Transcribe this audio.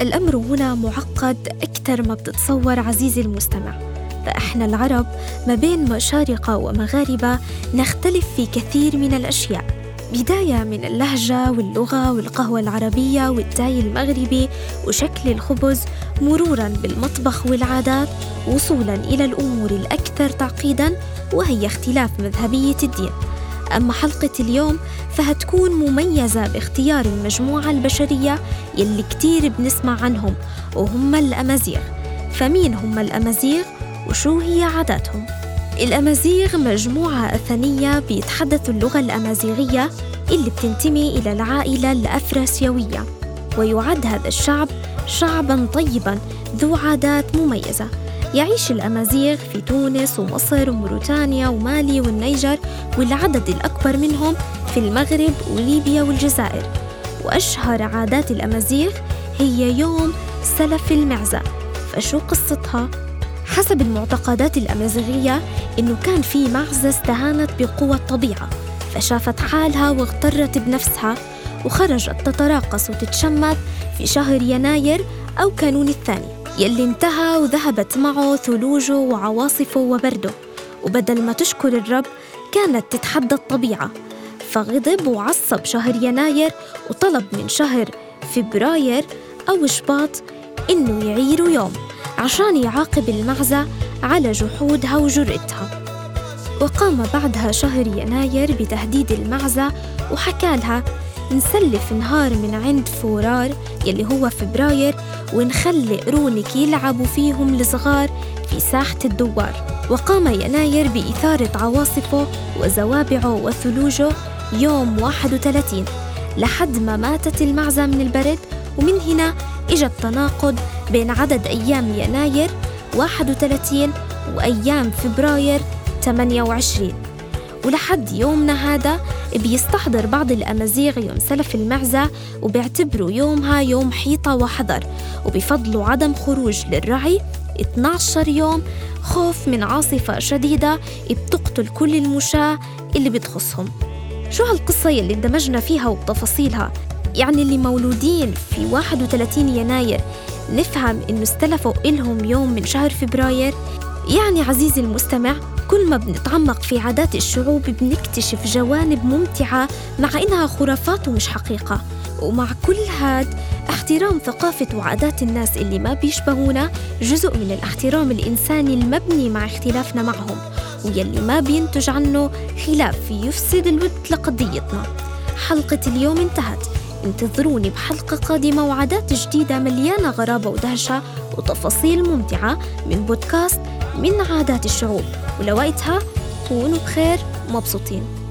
الأمر هنا معقد أكثر ما بتتصور عزيزي المستمع. فإحنا العرب ما بين مشارقة ومغاربة نختلف في كثير من الأشياء. بداية من اللهجة واللغة والقهوة العربية والتاي المغربي وشكل الخبز مرورا بالمطبخ والعادات وصولا إلى الأمور الأكثر تعقيدا وهي اختلاف مذهبية الدين. أما حلقة اليوم فهتكون مميزة باختيار المجموعة البشرية يلي كتير بنسمع عنهم وهم الأمازيغ فمين هم الأمازيغ وشو هي عاداتهم؟ الأمازيغ مجموعة أثنية بيتحدثوا اللغة الأمازيغية اللي بتنتمي إلى العائلة الأفراسيوية ويعد هذا الشعب شعبا طيبا ذو عادات مميزة يعيش الأمازيغ في تونس ومصر وموريتانيا ومالي والنيجر والعدد الأكبر منهم في المغرب وليبيا والجزائر وأشهر عادات الأمازيغ هي يوم سلف المعزة فشو قصتها؟ حسب المعتقدات الأمازيغية إنه كان في معزة استهانت بقوى الطبيعة فشافت حالها واغترت بنفسها وخرجت تتراقص وتتشمت في شهر يناير أو كانون الثاني يلي انتهى وذهبت معه ثلوجه وعواصفه وبرده. وبدل ما تشكر الرب كانت تتحدى الطبيعة. فغضب وعصب شهر يناير وطلب من شهر فبراير أو شباط إنه يعيروا يوم عشان يعاقب المعزة على جحودها وجرأتها وقام بعدها شهر يناير بتهديد المعزة وحكى لها نسلف نهار من عند فورار يلي هو فبراير ونخلي قرونك يلعبوا فيهم الصغار في ساحة الدوار. وقام يناير بإثارة عواصفه وزوابعه وثلوجه يوم 31 لحد ما ماتت المعزة من البرد. ومن هنا إجا التناقض بين عدد أيام يناير 31 وأيام فبراير 28 ولحد يومنا هذا بيستحضر بعض الأمازيغ يوم سلف المعزة وبيعتبروا يومها يوم حيطة وحذر. وبفضلوا عدم خروج للرعي 12 يوم خوف من عاصفة شديدة بتقتل كل المشاة اللي بتخصهم. شو هالقصة يلي اندمجنا فيها وبتفاصيلها؟ يعني اللي مولودين في 31 يناير نفهم إنه استلفوا إلهم يوم من شهر فبراير. يعني عزيزي المستمع كل ما بنتعمق في عادات الشعوب بنكتشف جوانب ممتعة مع إنها خرافات ومش حقيقة. ومع كل هاد احترام ثقافة وعادات الناس اللي ما بيشبهونا جزء من الاحترام الإنساني المبني مع اختلافنا معهم. ويلي ما بينتج عنه خلاف يفسد الود لقضيتنا. حلقة اليوم انتهت. انتظروني بحلقة قادمة وعادات جديدة مليانة غرابة ودهشة وتفاصيل ممتعة من بودكاست من عادات الشعوب. ولوقتها كونوا بخير ومبسوطين